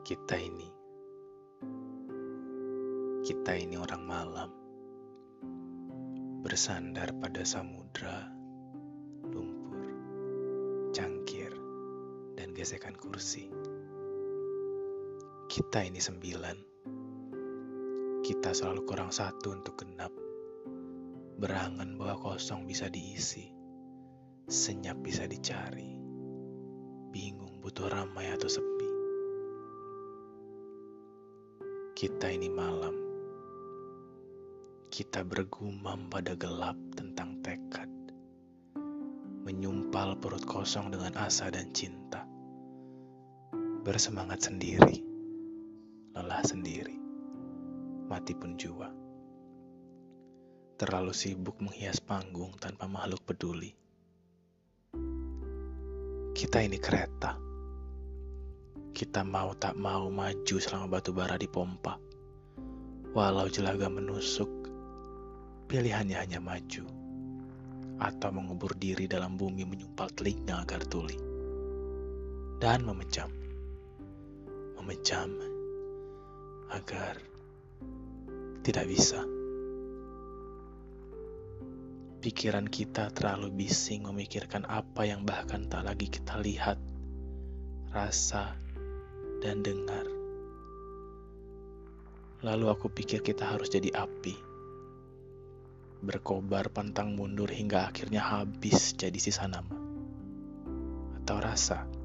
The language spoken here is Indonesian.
Kita ini, kita ini orang malam, bersandar pada samudra, lumpur, cangkir, dan gesekan kursi. Kita ini sembilan, kita selalu kurang satu untuk genap, berangan bahwa kosong bisa diisi, senyap bisa dicari, bingung butuh ramai atau sepi. Kita ini malam. Kita bergumam pada gelap tentang tekad. Menyumpal perut kosong dengan asa dan cinta. Bersemangat sendiri. Lelah sendiri. Mati pun jua. Terlalu sibuk menghias panggung tanpa makhluk peduli. Kita ini kereta kita mau tak mau maju selama batu bara dipompa. Walau jelaga menusuk, pilihannya hanya maju. Atau mengubur diri dalam bumi menyumpal telinga agar tuli. Dan memejam. Memejam agar tidak bisa. Pikiran kita terlalu bising memikirkan apa yang bahkan tak lagi kita lihat, rasa, dan dengar. Lalu aku pikir kita harus jadi api. Berkobar pantang mundur hingga akhirnya habis jadi sisa nama. Atau rasa.